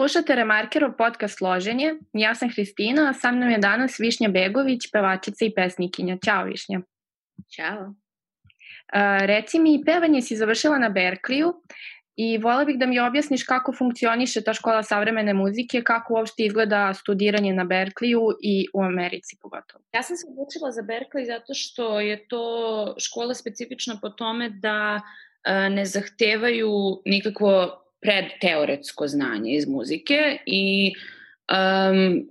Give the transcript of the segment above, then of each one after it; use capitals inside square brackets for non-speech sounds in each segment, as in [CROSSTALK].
Slušate Remarkerov podcast Loženje. Ja sam Hristina, a sa mnom je danas Višnja Begović, pevačica i pesnikinja. Ćao Višnja. Ćao. Uh, reci mi, pevanje si završila na Berkliju i vola bih da mi objasniš kako funkcioniše ta škola savremene muzike, kako uopšte izgleda studiranje na Berkliju i u Americi pogotovo. Ja sam se odlučila za Berkeley zato što je to škola specifična po tome da uh, ne zahtevaju nikakvo predteoretsko znanje iz muzike i um,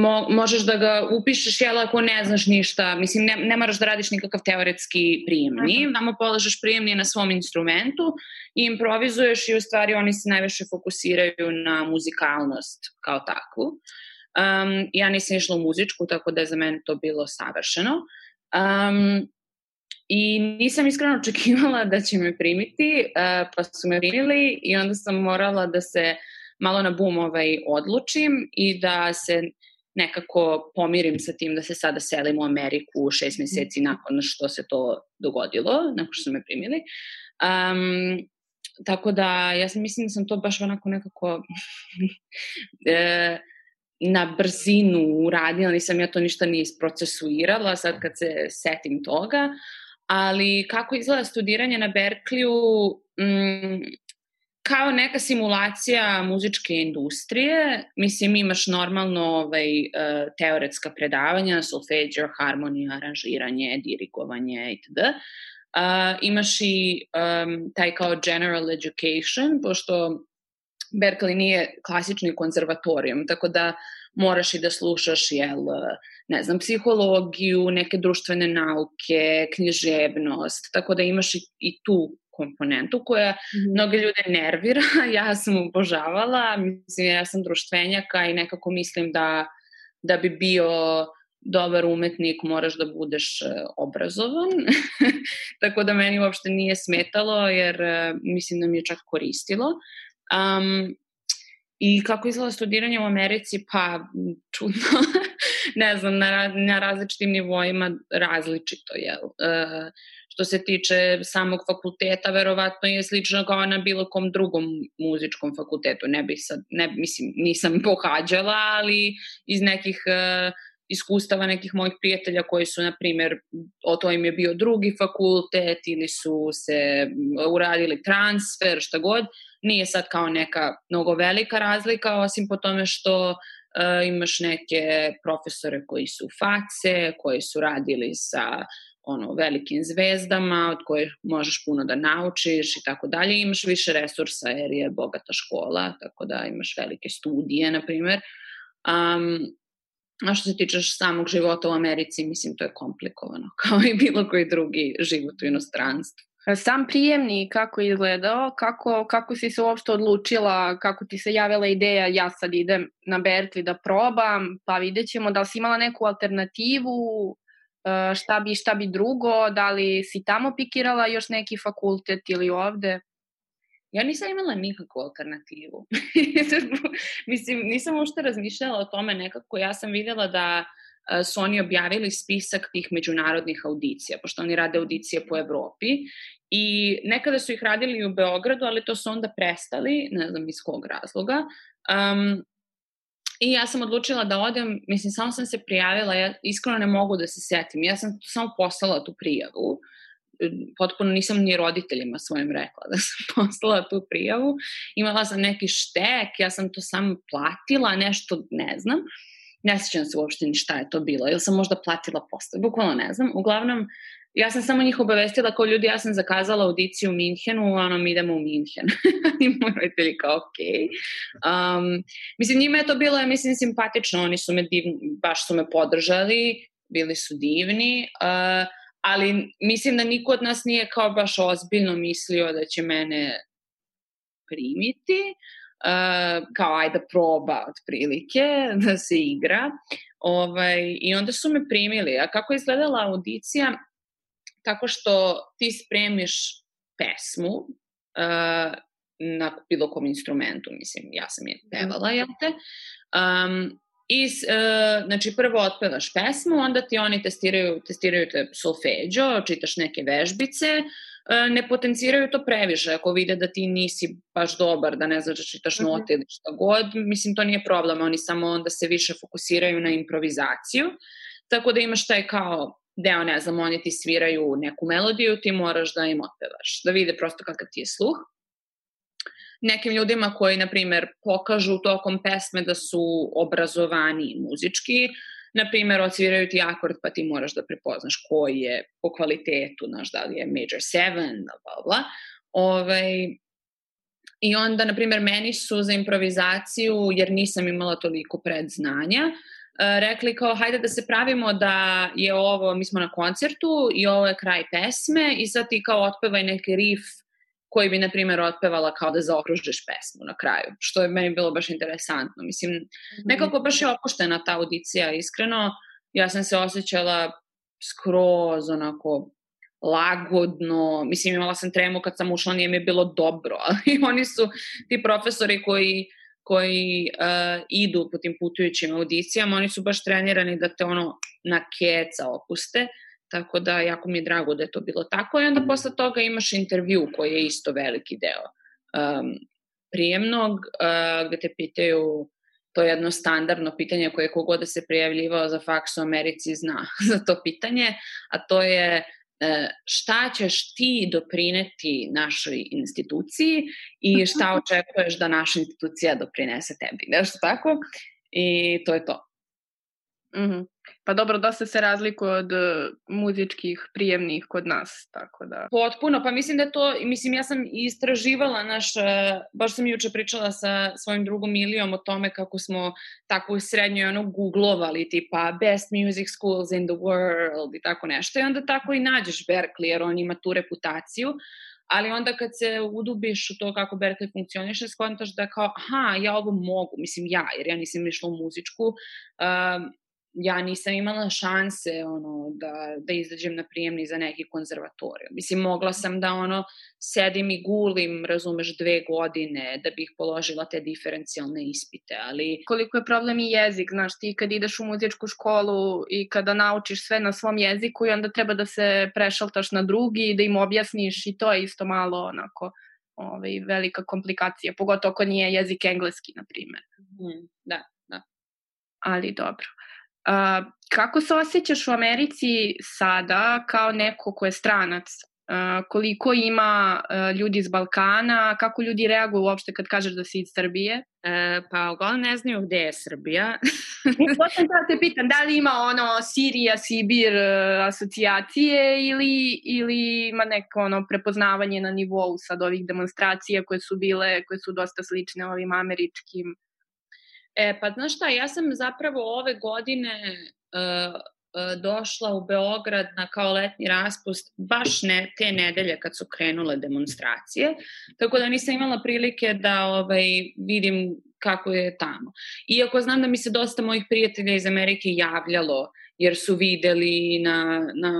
mo, možeš da ga upišeš, jel, ako ne znaš ništa, mislim, ne, ne moraš da radiš nikakav teoretski prijemni, tamo polažeš prijemni na svom instrumentu i improvizuješ i u stvari oni se najviše fokusiraju na muzikalnost kao takvu. Um, ja nisam išla u muzičku, tako da je za mene to bilo savršeno. Um, I nisam iskreno [LAUGHS] očekivala da će me primiti, uh, pa su me primili i onda sam morala da se malo na bum ovaj, odlučim i da se nekako pomirim sa tim da se sada selim u Ameriku šest meseci nakon što se to dogodilo, nakon što su me primili. Um, tako da, ja sam mislim da sam to baš onako nekako [LAUGHS] e, na brzinu uradila, nisam ja to ništa ni isprocesuirala sad kad se setim toga, ali kako izgleda studiranje na Berkliju, mm, kao neka simulacija muzičke industrije, mislim imaš normalno ovaj, e, teoretska predavanja, solfeđo, harmonija, aranžiranje, dirigovanje itd. Uh, imaš i um, taj kao general education, pošto Berkeley nije klasični konzervatorijum, tako da moraš i da slušaš, jel, ne znam, psihologiju, neke društvene nauke, književnost, tako da imaš i, i tu komponentu koja mm. mnoge ljude nervira, [LAUGHS] ja sam obožavala, mislim, ja sam društvenjaka i nekako mislim da, da bi bio dobar umetnik moraš da budeš e, obrazovan, [LAUGHS] tako da meni uopšte nije smetalo jer e, mislim da mi je čak koristilo. Um, I kako izgleda studiranje u Americi? Pa, čudno. [LAUGHS] ne znam, na, na različitim nivoima različito, jel? Uh, što se tiče samog fakulteta, verovatno je slično kao na bilo kom drugom muzičkom fakultetu. Ne bih sad, ne, mislim, nisam [LAUGHS] pohađala, ali iz nekih uh, iskustava nekih mojih prijatelja koji su, na primjer, o to im je bio drugi fakultet ili su se uradili transfer, šta god, nije sad kao neka mnogo velika razlika, osim po tome što uh, imaš neke profesore koji su face, koji su radili sa ono, velikim zvezdama od kojih možeš puno da naučiš i tako dalje. Imaš više resursa jer je bogata škola, tako da imaš velike studije, na primer. Um, a što se tiče samog života u Americi, mislim, to je komplikovano, [LAUGHS] kao i bilo koji drugi život u inostranstvu. Sam prijemni kako je izgledao, kako, kako si se uopšte odlučila, kako ti se javila ideja ja sad idem na Berkeley da probam, pa vidjet ćemo da li si imala neku alternativu, e, šta bi, šta bi drugo, da li si tamo pikirala još neki fakultet ili ovde? Ja nisam imala nikakvu alternativu. [LAUGHS] Mislim, nisam uopšte razmišljala o tome nekako. Ja sam videla da e, su oni objavili spisak tih međunarodnih audicija, pošto oni rade audicije po Evropi I nekada su ih radili u Beogradu, ali to su onda prestali, ne znam iz kog razloga. Um, I ja sam odlučila da odem, mislim, samo sam se prijavila, ja iskreno ne mogu da se setim. Ja sam samo poslala tu prijavu, potpuno nisam ni roditeljima svojim rekla da sam [LAUGHS] poslala tu prijavu. Imala sam neki štek, ja sam to samo platila, nešto ne znam. Ne sećam se uopšte ni šta je to bilo, ili sam možda platila posle, bukvalno ne znam. Uglavnom, ja sam samo njih obavestila kao ljudi, ja sam zakazala audiciju u Minhenu, ono, mi idemo u Minhen. I moj roditelji kao, ok. Um, mislim, njima je to bilo, ja mislim, simpatično, oni su me divni, baš su me podržali, bili su divni, uh, ali mislim da niko od nas nije kao baš ozbiljno mislio da će mene primiti, kao ajde proba otprilike, [LAUGHS] da se igra. Ovaj, I onda su me primili. A kako je izgledala audicija? tako što ti spremiš pesmu uh, na bilo kom instrumentu, mislim, ja sam je pevala, jel te? Um, I, uh, znači, prvo otpevaš pesmu, onda ti oni testiraju, testiraju te solfeđo, čitaš neke vežbice, ne potenciraju to previše. Ako vide da ti nisi baš dobar, da ne znaš da čitaš mhm. note ili šta god, mislim to nije problem. Oni samo onda se više fokusiraju na improvizaciju. Tako da imaš taj kao deo, ne znam, oni ti sviraju neku melodiju, ti moraš da im otpevaš. Da vide prosto kakav ti je sluh nekim ljudima koji, na primer, pokažu tokom pesme da su obrazovani muzički, na primer, odsviraju ti akord pa ti moraš da prepoznaš koji je po kvalitetu, znaš, da li je major 7, bla, bla. Ove, ovaj, I onda, na primer, meni su za improvizaciju, jer nisam imala toliko predznanja, eh, rekli kao, hajde da se pravimo da je ovo, mi smo na koncertu i ovo je kraj pesme i sad ti kao otpevaj neki riff koji bi, na primjer, otpevala kao da zaokružiš pesmu na kraju, što je meni bilo baš interesantno. Mislim, mhm. nekako baš je opuštena ta audicija, iskreno. Ja sam se osjećala skroz onako lagodno, mislim imala sam tremu kad sam ušla, nije mi bilo dobro, [LAUGHS] ali oni su ti profesori koji koji uh, idu po tim putujućim audicijama, oni su baš trenirani da te ono na keca opuste Tako da jako mi je drago da je to bilo tako i onda posle toga imaš intervju koji je isto veliki deo um, prijemnog uh, gde te pitaju to je jedno standardno pitanje koje kogod da se prijavljivao za faks u Americi zna [LAUGHS] za to pitanje, a to je uh, šta ćeš ti doprineti našoj instituciji i šta [LAUGHS] očekuješ da naša institucija doprinese tebi. [LAUGHS] Nešto tako? I to je to. Mm -hmm. Pa dobro, dosta se razlikuje od muzičkih prijemnih kod nas, tako da... Potpuno, pa mislim da to, mislim ja sam istraživala naš, baš sam juče pričala sa svojim drugom Milijom o tome kako smo tako u srednjoj ono googlovali tipa best music schools in the world i tako nešto i onda tako i nađeš Berkeley jer on ima tu reputaciju, ali onda kad se udubiš u to kako Berkeley funkcioniše, skontaš da kao, aha, ja ovo mogu, mislim ja, jer ja nisam išla u muzičku, um, ja nisam imala šanse ono, da, da izađem na prijemni za neki konzervatorijum. Mislim, mogla sam da ono, sedim i gulim, razumeš, dve godine da bih položila te diferencijalne ispite, ali... Koliko je problem i jezik, znaš, ti kad ideš u muzičku školu i kada naučiš sve na svom jeziku i onda treba da se prešaltaš na drugi i da im objasniš i to je isto malo onako ovaj, velika komplikacija, pogotovo ako nije jezik engleski, na primer. Mm, da, da. Ali dobro. Uh, kako se osjećaš u Americi sada kao neko ko je stranac? Uh, koliko ima uh, ljudi iz Balkana, kako ljudi reaguju uopšte kad kažeš da si iz Srbije? E, pa uglavnom ne znaju gde je Srbija. to sam da te pitam, da li ima ono Sirija, Sibir asocijacije ili, ili ima neko ono prepoznavanje na nivou sad ovih demonstracija koje su bile, koje su dosta slične ovim američkim E, pa znaš šta, ja sam zapravo ove godine uh, došla u Beograd na kao letni raspust baš ne, te nedelje kad su krenule demonstracije, tako da nisam imala prilike da ovaj, vidim kako je tamo. Iako znam da mi se dosta mojih prijatelja iz Amerike javljalo jer su videli na, na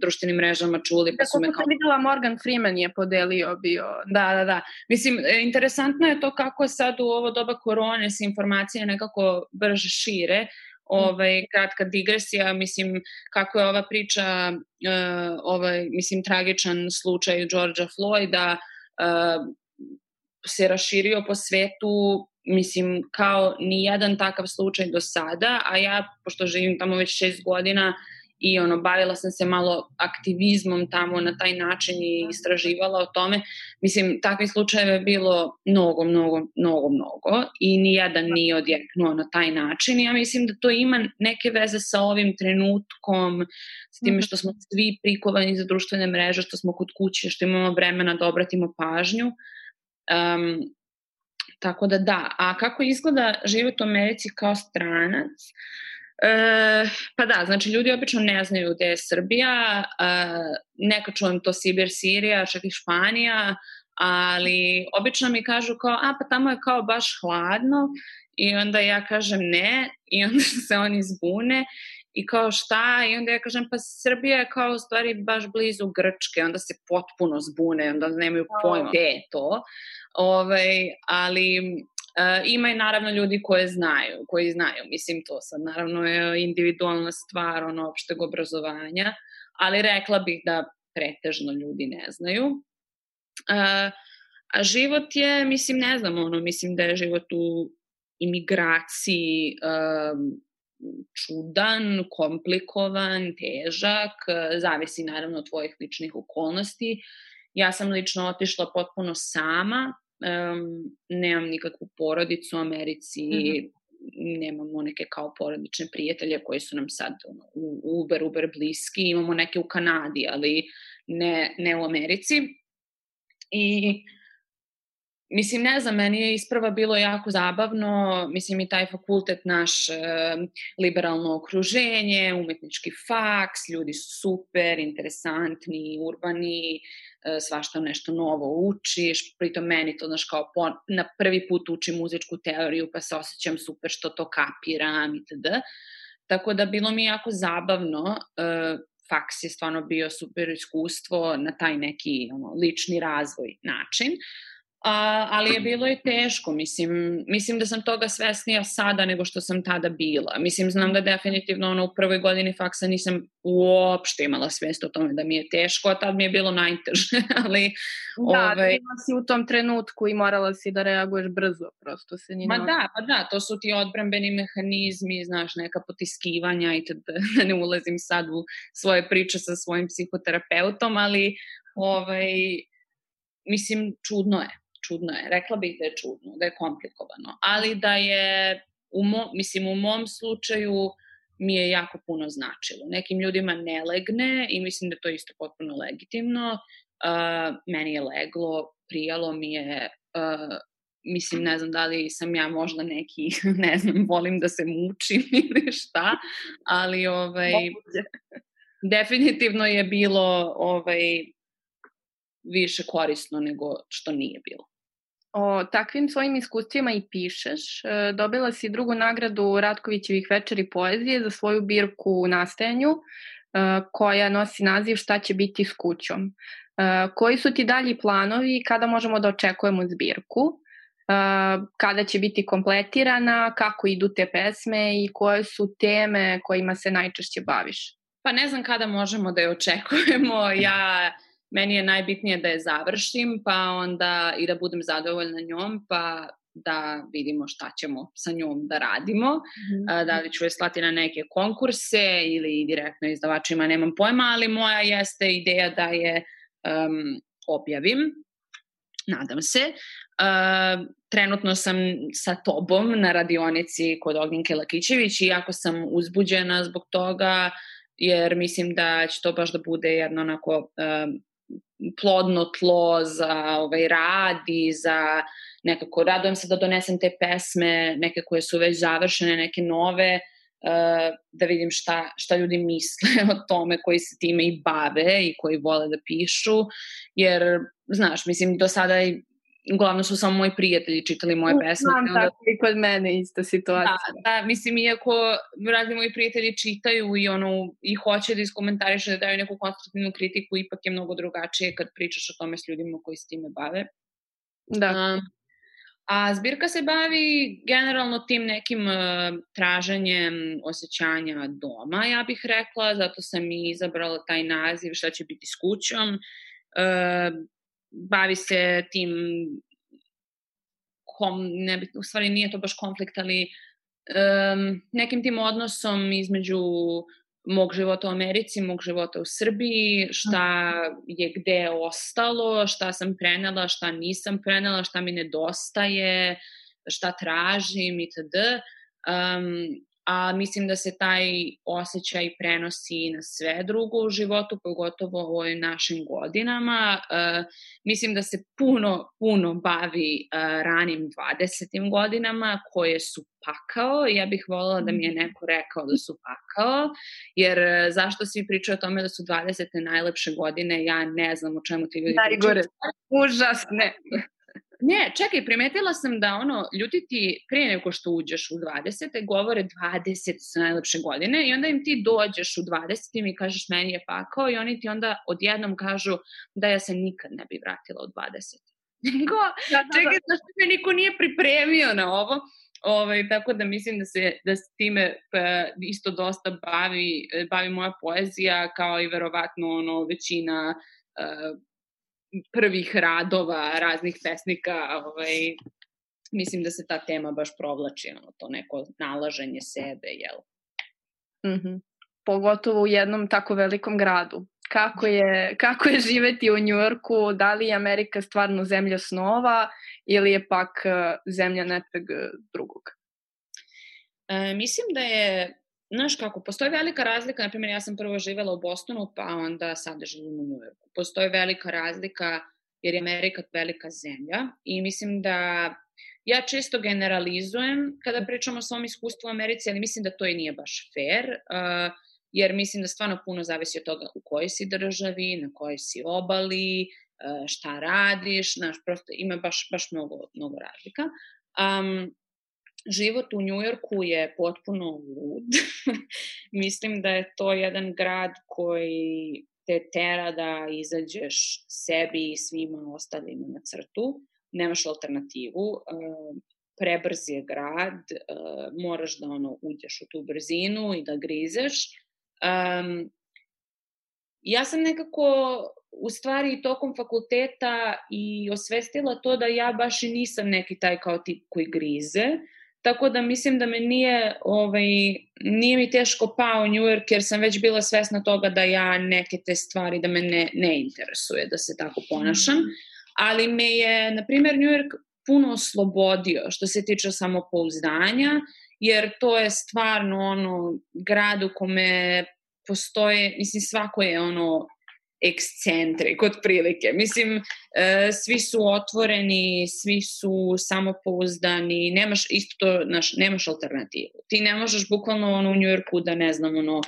društvenim mrežama, čuli pa su me kao... videla Morgan Freeman je podelio bio. Da, da, da. Mislim, e, interesantno je to kako sad u ovo doba korone se informacije nekako brže šire, ovaj, kratka digresija, mislim, kako je ova priča, uh, ovaj, mislim, tragičan slučaj Georgea Floyda uh, se raširio po svetu mislim, kao ni jedan takav slučaj do sada, a ja, pošto živim tamo već šest godina, i ono, bavila sam se malo aktivizmom tamo na taj način i istraživala o tome. Mislim, takvih slučajeva je bilo mnogo, mnogo, mnogo, mnogo i nijedan nije odjeknuo na taj način. Ja mislim da to ima neke veze sa ovim trenutkom, s time što smo svi prikovani za društvene mreže, što smo kod kuće, što imamo vremena da obratimo pažnju. Um, Tako da da, a kako izgleda život u Americi kao stranac? E, pa da, znači ljudi obično ne znaju gde je Srbija, e, neka čujem to Sibir, Sirija, čak i Španija, ali obično mi kažu kao, a pa tamo je kao baš hladno i onda ja kažem ne i onda [LAUGHS] se oni zbune i kao šta? I onda ja kažem pa Srbija je kao u stvari baš blizu Grčke, onda se potpuno zbune, onda nemaju pojma gde je to. Ovaj, ali uh, ima i naravno ljudi koje znaju, koji znaju, mislim to sad naravno je individualna stvar ono opšteg obrazovanja, ali rekla bih da pretežno ljudi ne znaju. Uh, a život je, mislim, ne znam, ono, mislim da je život u imigraciji um, čudan, komplikovan, težak, zavisi naravno od tvojih ličnih okolnosti. Ja sam lično otišla potpuno sama, um, nemam nikakvu porodicu u Americi, mm -hmm. nemamo neke kao porodične prijatelje koji su nam sad ono, uber, uber bliski, imamo neke u Kanadi, ali ne, ne u Americi. I Mislim, ne znam, meni je isprava bilo jako zabavno, mislim i taj fakultet naš e, liberalno okruženje, umetnički faks, ljudi su super, interesantni, urbani, e, svašta nešto novo učiš, pritom meni to, znaš, kao po, na prvi put učim muzičku teoriju, pa se osjećam super što to kapiram itd. Tako da bilo mi jako zabavno, e, faks je stvarno bio super iskustvo na taj neki ono, lični razvoj način. A, ali je bilo i teško, mislim, mislim da sam toga svesnija sada nego što sam tada bila. Mislim, znam da definitivno ono, u prvoj godini faksa nisam uopšte imala svest o tome da mi je teško, a tad mi je bilo najteže, [LAUGHS] ali... Da, ovaj... ima si u tom trenutku i morala si da reaguješ brzo, prosto se ni... Ma da, pa da, to su ti odbrambeni mehanizmi, znaš, neka potiskivanja i [LAUGHS] da ne ulazim sad u svoje priče sa svojim psihoterapeutom, ali ovaj, mislim, čudno je čudno je. Rekla bih da je čudno, da je komplikovano, ali da je, u mo, mislim, u mom slučaju mi je jako puno značilo. Nekim ljudima ne legne i mislim da to isto potpuno legitimno. Uh, meni je leglo, prijalo mi je, uh, mislim, ne znam da li sam ja možda neki, [LAUGHS] ne znam, volim da se mučim [LAUGHS] ili šta, ali ovaj, definitivno je bilo ovaj, više korisno nego što nije bilo. O takvim svojim iskustvima i pišeš. E, dobila si drugu nagradu Ratkovićevih večeri poezije za svoju birku u nastajanju e, koja nosi naziv Šta će biti s kućom. E, koji su ti dalji planovi i kada možemo da očekujemo zbirku? Kada će biti kompletirana, kako idu te pesme i koje su teme kojima se najčešće baviš? Pa ne znam kada možemo da je očekujemo. Ja meni je najbitnije da je završim, pa onda i da budem zadovoljna njom, pa da vidimo šta ćemo sa njom da radimo, mm -hmm. da li ću je slati na neke konkurse ili direktno izdavačima, nemam pojma, ali moja jeste ideja da je um, objavim, nadam se. Uh, trenutno sam sa tobom na radionici kod Ognjenke Lakićević i jako sam uzbuđena zbog toga, jer mislim da će to baš da bude jedno onako um, plodno tlo za ovaj rad i za nekako radujem se da donesem te pesme, neke koje su već završene, neke nove, uh, da vidim šta, šta ljudi misle [LAUGHS] o tome koji se time i bave i koji vole da pišu, jer, znaš, mislim, do sada uglavnom su samo moji prijatelji čitali moje pesme. Znam onda... tako i kod mene ista situacija. Da, da, mislim, iako razni moji prijatelji čitaju i ono, i hoće da iskomentariše, da daju neku konstruktivnu kritiku, ipak je mnogo drugačije kad pričaš o tome s ljudima koji se time bave. Da. Um, a zbirka se bavi generalno tim nekim uh, traženjem osjećanja doma, ja bih rekla, zato sam i izabrala taj naziv šta će biti s kućom. Uh, bavi se tim kom, ne, u stvari nije to baš konflikt, ali um, nekim tim odnosom između mog života u Americi, mog života u Srbiji, šta je gde ostalo, šta sam prenela, šta nisam prenela, šta mi nedostaje, šta tražim itd. Um, a mislim da se taj osjećaj prenosi na sve drugo u životu, pogotovo u ovim našim godinama. Uh, mislim da se puno, puno bavi uh, ranim 20. godinama koje su pakao. Ja bih volila da mi je neko rekao da su pakao, jer uh, zašto svi pričaju o tome da su 20. najlepše godine, ja ne znam o čemu ti ljudi Najgore. Užasne. Ne, čekaj, primetila sam da ono, ljudi ti prije nego što uđeš u 20. govore 20 su najlepše godine i onda im ti dođeš u 20. i kažeš meni je pakao i oni ti onda odjednom kažu da ja se nikad ne bi vratila u 20. [LAUGHS] Nego, da, da, da. čekaj, zašto me niko nije pripremio na ovo? Ovaj, tako da mislim da se, da se time pa, isto dosta bavi, bavi moja poezija, kao i verovatno ono, većina uh, prvih radova raznih pesnika, ovaj, mislim da se ta tema baš provlači, ono, to neko nalaženje sebe, jel? Mm -hmm. Pogotovo u jednom tako velikom gradu. Kako je, kako je živeti u Njujorku, da li je Amerika stvarno zemlja snova ili je pak e, zemlja nečeg drugog? E, mislim da je, znaš kako, postoji velika razlika, na primjer ja sam prvo živela u Bostonu, pa onda sada živim u Njujorku. Postoji velika razlika jer je Amerika velika zemlja i mislim da ja često generalizujem kada pričam o svom iskustvu u Americi, ali mislim da to i nije baš fair, uh, jer mislim da stvarno puno zavisi od toga u kojoj si državi, na kojoj si obali, uh, šta radiš, znaš, prosto ima baš, baš mnogo, mnogo razlika. Um, život u Njujorku je potpuno lud. [LAUGHS] mislim da je to jedan grad koji te tera da izađeš sebi i svima ostalima na crtu nemaš alternativu, uh, prebrz je grad, uh, moraš da ono uđeš u tu brzinu i da grizeš. Um, ja sam nekako u stvari tokom fakulteta i osvestila to da ja baš i nisam neki taj kao tip koji grize, tako da mislim da me nije, ovaj, nije mi teško pao New York jer sam već bila svesna toga da ja neke te stvari da me ne, ne interesuje da se tako ponašam. Ali me je, na primjer, New York puno oslobodio što se tiče samopouzdanja, jer to je stvarno ono grad u kome postoje, mislim svako je ono ekscentrik prilike. Mislim, e, svi su otvoreni, svi su samopouzdani, nemaš isto to, naš, nemaš alternativu. Ti ne možeš bukvalno ono u Njujorku da ne znam, ono,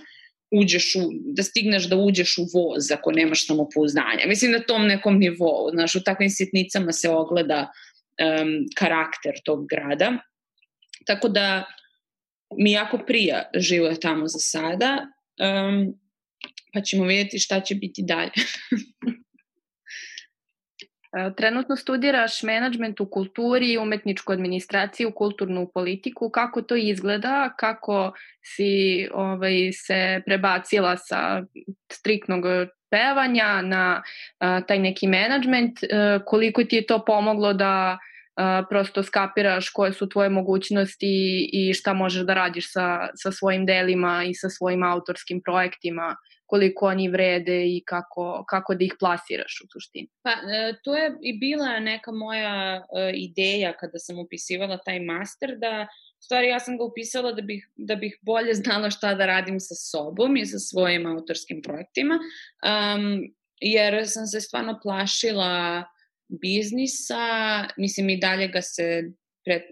uđeš u, da stigneš da uđeš u voz ako nemaš samopouzdanja. Mislim na tom nekom nivou, znaš, u takvim sitnicama se ogleda um, karakter tog grada. Tako da mi jako prija živo tamo za sada, um, pa ćemo vidjeti šta će biti dalje. [LAUGHS] E, trenutno studiraš menadžment u kulturi, umetničku administraciju, kulturnu politiku. Kako to izgleda? Kako si ovaj, se prebacila sa striktnog pevanja na a, taj neki menadžment? E, koliko ti je to pomoglo da a, prosto skapiraš koje su tvoje mogućnosti i šta možeš da radiš sa, sa svojim delima i sa svojim autorskim projektima koliko oni vrede i kako, kako da ih plasiraš u suštini. Pa, e, to je i bila neka moja e, ideja kada sam upisivala taj master, da stvari ja sam ga upisala da bih, da bih bolje znala šta da radim sa sobom i sa svojim autorskim projektima, um, jer sam se stvarno plašila biznisa, mislim i dalje ga se pre,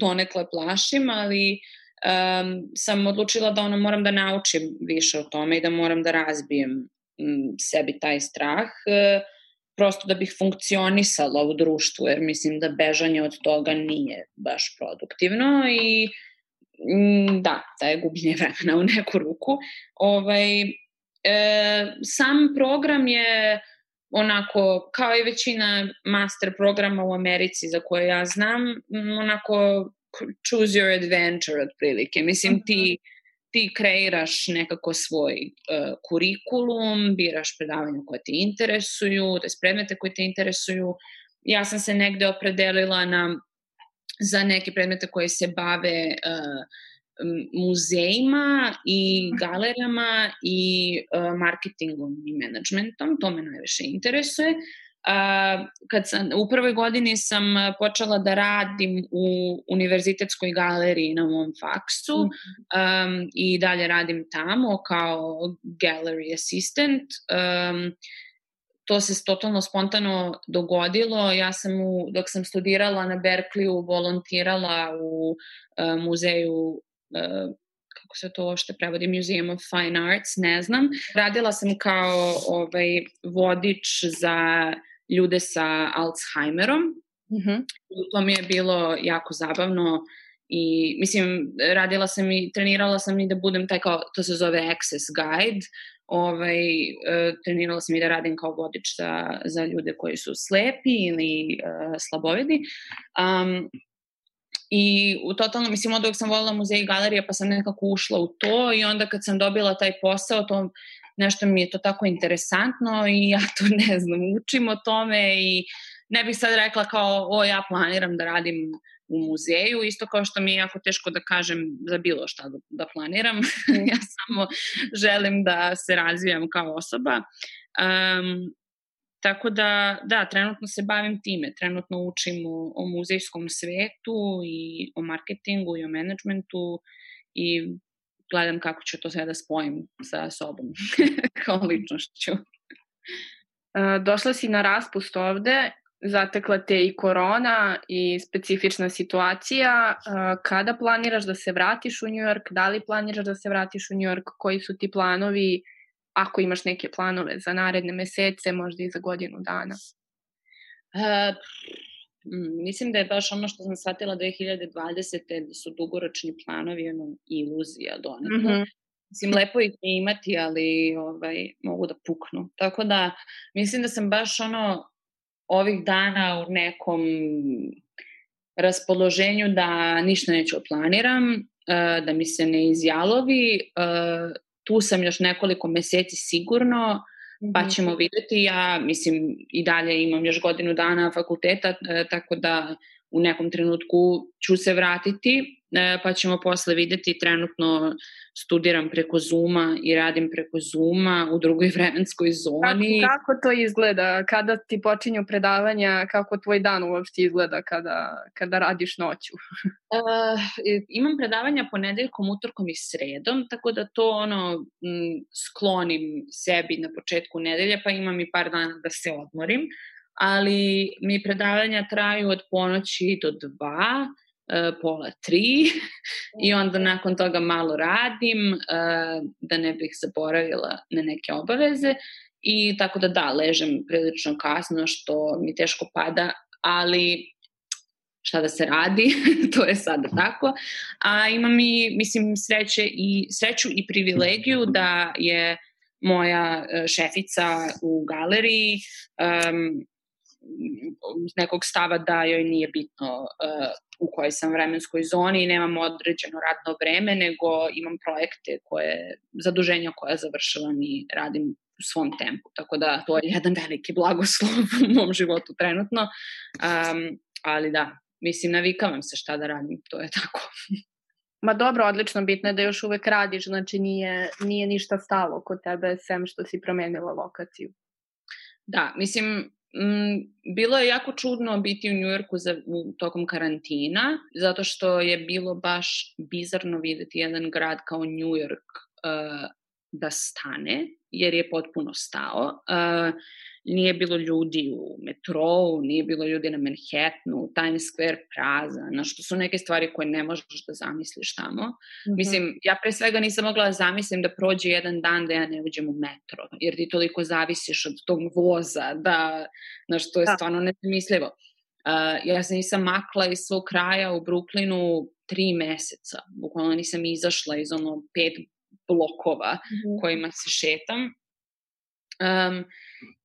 donekle plašim, ali um, sam odlučila da ono moram da naučim više o tome i da moram da razbijem m, sebi taj strah, e, prosto da bih funkcionisala u društvu, jer mislim da bežanje od toga nije baš produktivno i m, da, da je gubljenje [LAUGHS] vremena u neku ruku. Ovaj, e, sam program je onako, kao i većina master programa u Americi za koje ja znam, onako choose your adventure otprilike. Mislim, ti, ti kreiraš nekako svoj uh, kurikulum, biraš predavanja koje te interesuju, to je predmete koje te interesuju. Ja sam se negde opredelila na, za neke predmete koje se bave uh, muzejima i galerijama i uh, marketingom i menadžmentom, to me najviše interesuje. Uh, kad sam, u prvoj godini sam počela da radim u univerzitetskoj galeriji na mom faksu um, i dalje radim tamo kao gallery assistant. Um, to se totalno spontano dogodilo. Ja sam u, dok sam studirala na Berkleyu volontirala u uh, muzeju uh, kako se to uopšte prevodi, Museum of Fine Arts, ne znam. Radila sam kao ovaj, vodič za ljude sa Alzheimerom. Mm -hmm. To mi je bilo jako zabavno I, mislim, radila sam i trenirala sam i da budem taj kao, to se zove access guide, ovaj, uh, trenirala sam i da radim kao vodič za, za ljude koji su slepi ili uh, slabovidi. Um, I u totalno, mislim, od sam volila muzej i galerije, pa sam nekako ušla u to i onda kad sam dobila taj posao, to nešto mi je to tako interesantno i [LAUGHS] ja to ne znam, učim o tome i ne bih sad rekla kao, o, ja planiram da radim u muzeju, isto kao što mi je jako teško da kažem za bilo šta da, da planiram. Mm. [LAUGHS] ja samo želim da se razvijam kao osoba. Um, tako da, da, trenutno se bavim time. Trenutno učim o, o muzejskom svetu i o marketingu i o menadžmentu i gledam kako ću to sve da spojim sa sobom [LAUGHS] kao ličnošću. Došla si na raspust ovde zatekla te i korona i specifična situacija. Kada planiraš da se vratiš u New York? Da li planiraš da se vratiš u New York? Koji su ti planovi, ako imaš neke planove za naredne mesece, možda i za godinu dana? Uh, mislim da je baš ono što sam shvatila 2020. da su dugoročni planovi ono, iluzija donekle. Mm -hmm. Mislim, lepo ih je imati, ali ovaj, mogu da puknu. Tako da, mislim da sam baš ono, ovih dana u nekom raspoloženju da ništa neću da planiram, e, da mi se ne izjalovi. E, tu sam još nekoliko meseci sigurno, pa mhm. ćemo videti. Ja, mislim, i dalje imam još godinu dana fakulteta, e, tako da u nekom trenutku ću se vratiti E, pa ćemo posle videti trenutno studiram preko Zuma i radim preko Zuma u drugoj [LAUGHS] vremenskoj zoni. Kako, kako to izgleda? Kada ti počinju predavanja, kako tvoj dan uopšte izgleda kada, kada radiš noću? [LAUGHS] uh, imam predavanja ponedeljkom, utorkom i sredom, tako da to ono m, sklonim sebi na početku nedelje, pa imam i par dana da se odmorim. Ali mi predavanja traju od ponoći do dva, E, pola tri [LAUGHS] i onda nakon toga malo radim uh, da ne bih zaboravila na neke obaveze i tako da da, ležem prilično kasno što mi teško pada, ali šta da se radi, [LAUGHS] to je sada tako. A imam i, mislim, sreće i, sreću i privilegiju da je moja e, šefica u galeriji um, nekog stava da joj nije bitno uh, u kojoj sam vremenskoj zoni i nemam određeno radno vreme, nego imam projekte koje, zaduženja koja završavam i radim u svom tempu. Tako da to je jedan veliki blagoslov u mom životu trenutno. Um, ali da, mislim, navikavam se šta da radim, to je tako. Ma dobro, odlično, bitno je da još uvek radiš, znači nije, nije ništa stalo kod tebe, sem što si promenila lokaciju. Da, mislim, bilo je jako čudno biti u Njujorku za, tokom karantina, zato što je bilo baš bizarno videti jedan grad kao Njujork uh, da stane, jer je potpuno stao. Uh, nije bilo ljudi u metrou, nije bilo ljudi na Manhattanu, Times Square prazan, na što su neke stvari koje ne možeš da zamisliš tamo. Mm -hmm. Mislim, ja pre svega nisam mogla da zamislim da prođe jedan dan da ja ne uđem u metro, jer ti toliko zavisiš od tog voza, da, na što je da. stvarno nezamislivo. Uh, ja se nisam makla iz svog kraja u Brooklynu tri meseca. Bukvalno nisam izašla iz ono pet blokova mm -hmm. kojima se šetam. Um,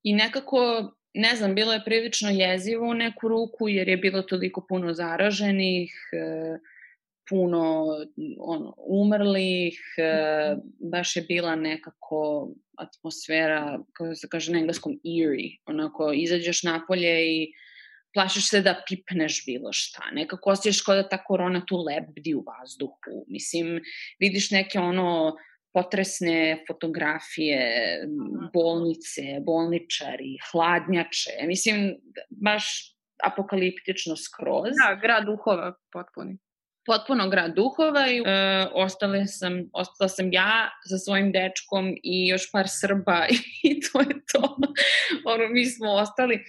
I nekako, ne znam, bilo je prilično jezivo u neku ruku jer je bilo toliko puno zaraženih, e, puno ono, umrlih, e, baš je bila nekako atmosfera, kako se kaže na engleskom, eerie, onako izađeš napolje i plašiš se da pipneš bilo šta. Nekako osjećaš kao da ta korona tu lebdi u vazduhu. Mislim, vidiš neke ono potresne fotografije, bolnice, bolničari, hladnjače. Mislim, baš apokaliptično skroz. Da, grad duhova potpuni. Potpuno grad duhova i e, ostale sam, ostala sam ja sa svojim dečkom i još par Srba [LAUGHS] i to je to. ono, mi smo ostali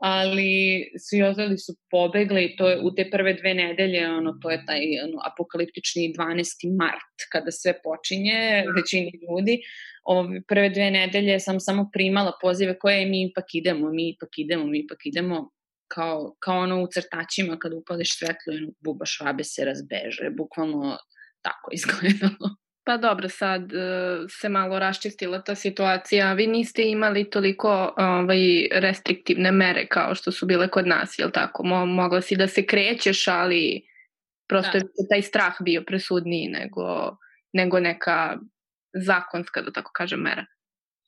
ali svi ostali su pobegli i to je u te prve dve nedelje, ono, to je taj ono, apokaliptični 12. mart kada sve počinje, da. većini ljudi. Ove prve dve nedelje sam samo primala pozive koje mi ipak idemo, mi ipak idemo, mi ipak idemo kao, kao ono u crtačima kad upališ svetlo i buba švabe se razbeže, bukvalno tako [LAUGHS] izgledalo. Pa dobro, sad uh, se malo raščistila ta situacija. Vi niste imali toliko ovaj, restriktivne mere kao što su bile kod nas, jel tako? Mo mogla si da se krećeš, ali prosto da. je taj strah bio presudniji nego, nego neka zakonska, da tako kažem, mera.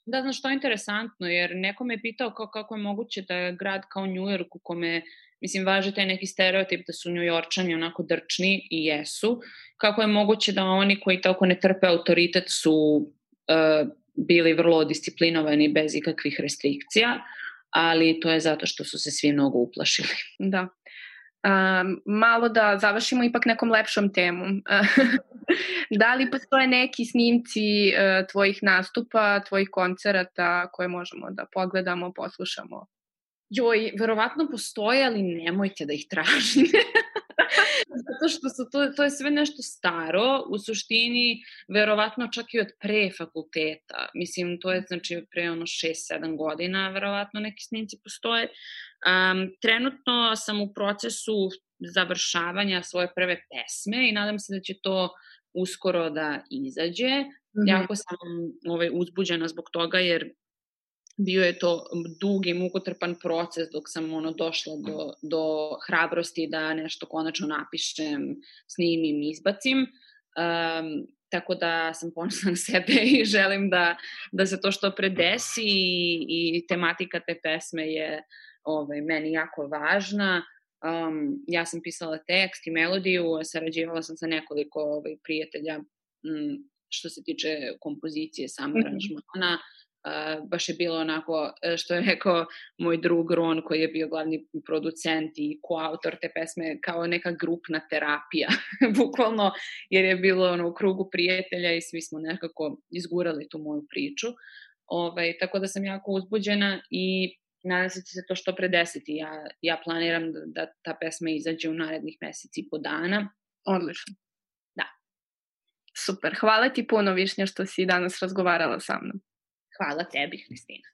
Da, znaš, to je interesantno, jer neko me je pitao kao, kako je moguće da grad kao New York u kome, mislim, važe taj neki stereotip da su New Yorkčani onako drčni i jesu, kako je moguće da oni koji tako ne trpe autoritet su uh, bili vrlo disciplinovani bez ikakvih restrikcija, ali to je zato što su se svi mnogo uplašili. Da. Um, malo da završimo ipak nekom lepšom temom. da li postoje neki snimci uh, tvojih nastupa, tvojih koncerata koje možemo da pogledamo, poslušamo? Joj, verovatno postoje, ali nemojte da ih tražite. Zato što su to, to je sve nešto staro, u suštini verovatno čak i od pre fakulteta. Mislim, to je znači pre ono 6-7 godina, verovatno neki snimci postoje. Um, trenutno sam u procesu završavanja svoje prve pesme i nadam se da će to uskoro da izađe. Mm -hmm. Jako sam ovaj, uzbuđena zbog toga jer bio je to dug i mukotrpan proces dok sam ono došla do, do hrabrosti da nešto konačno napišem, snimim, izbacim. Um, tako da sam ponosna na sebe [LAUGHS] i želim da, da se to što pre desi i, i tematika te pesme je ovaj, meni jako važna. Um, ja sam pisala tekst i melodiju, sarađivala sam sa nekoliko ovaj, prijatelja m, što se tiče kompozicije samog mm -hmm. Uh, baš je bilo onako, e, što je rekao moj drug Ron, koji je bio glavni producent i koautor te pesme, kao neka grupna terapija, [LAUGHS] bukvalno, jer je bilo ono u krugu prijatelja i svi smo nekako izgurali tu moju priču. Ovaj, tako da sam jako uzbuđena i nadam se da će se to što pre desiti. Ja, ja planiram da, da ta pesma izađe u narednih meseci i po dana. Odlično. Da. Super. Hvala ti puno, Višnja, što si danas razgovarala sa mnom. Hvala tebi, Hristina.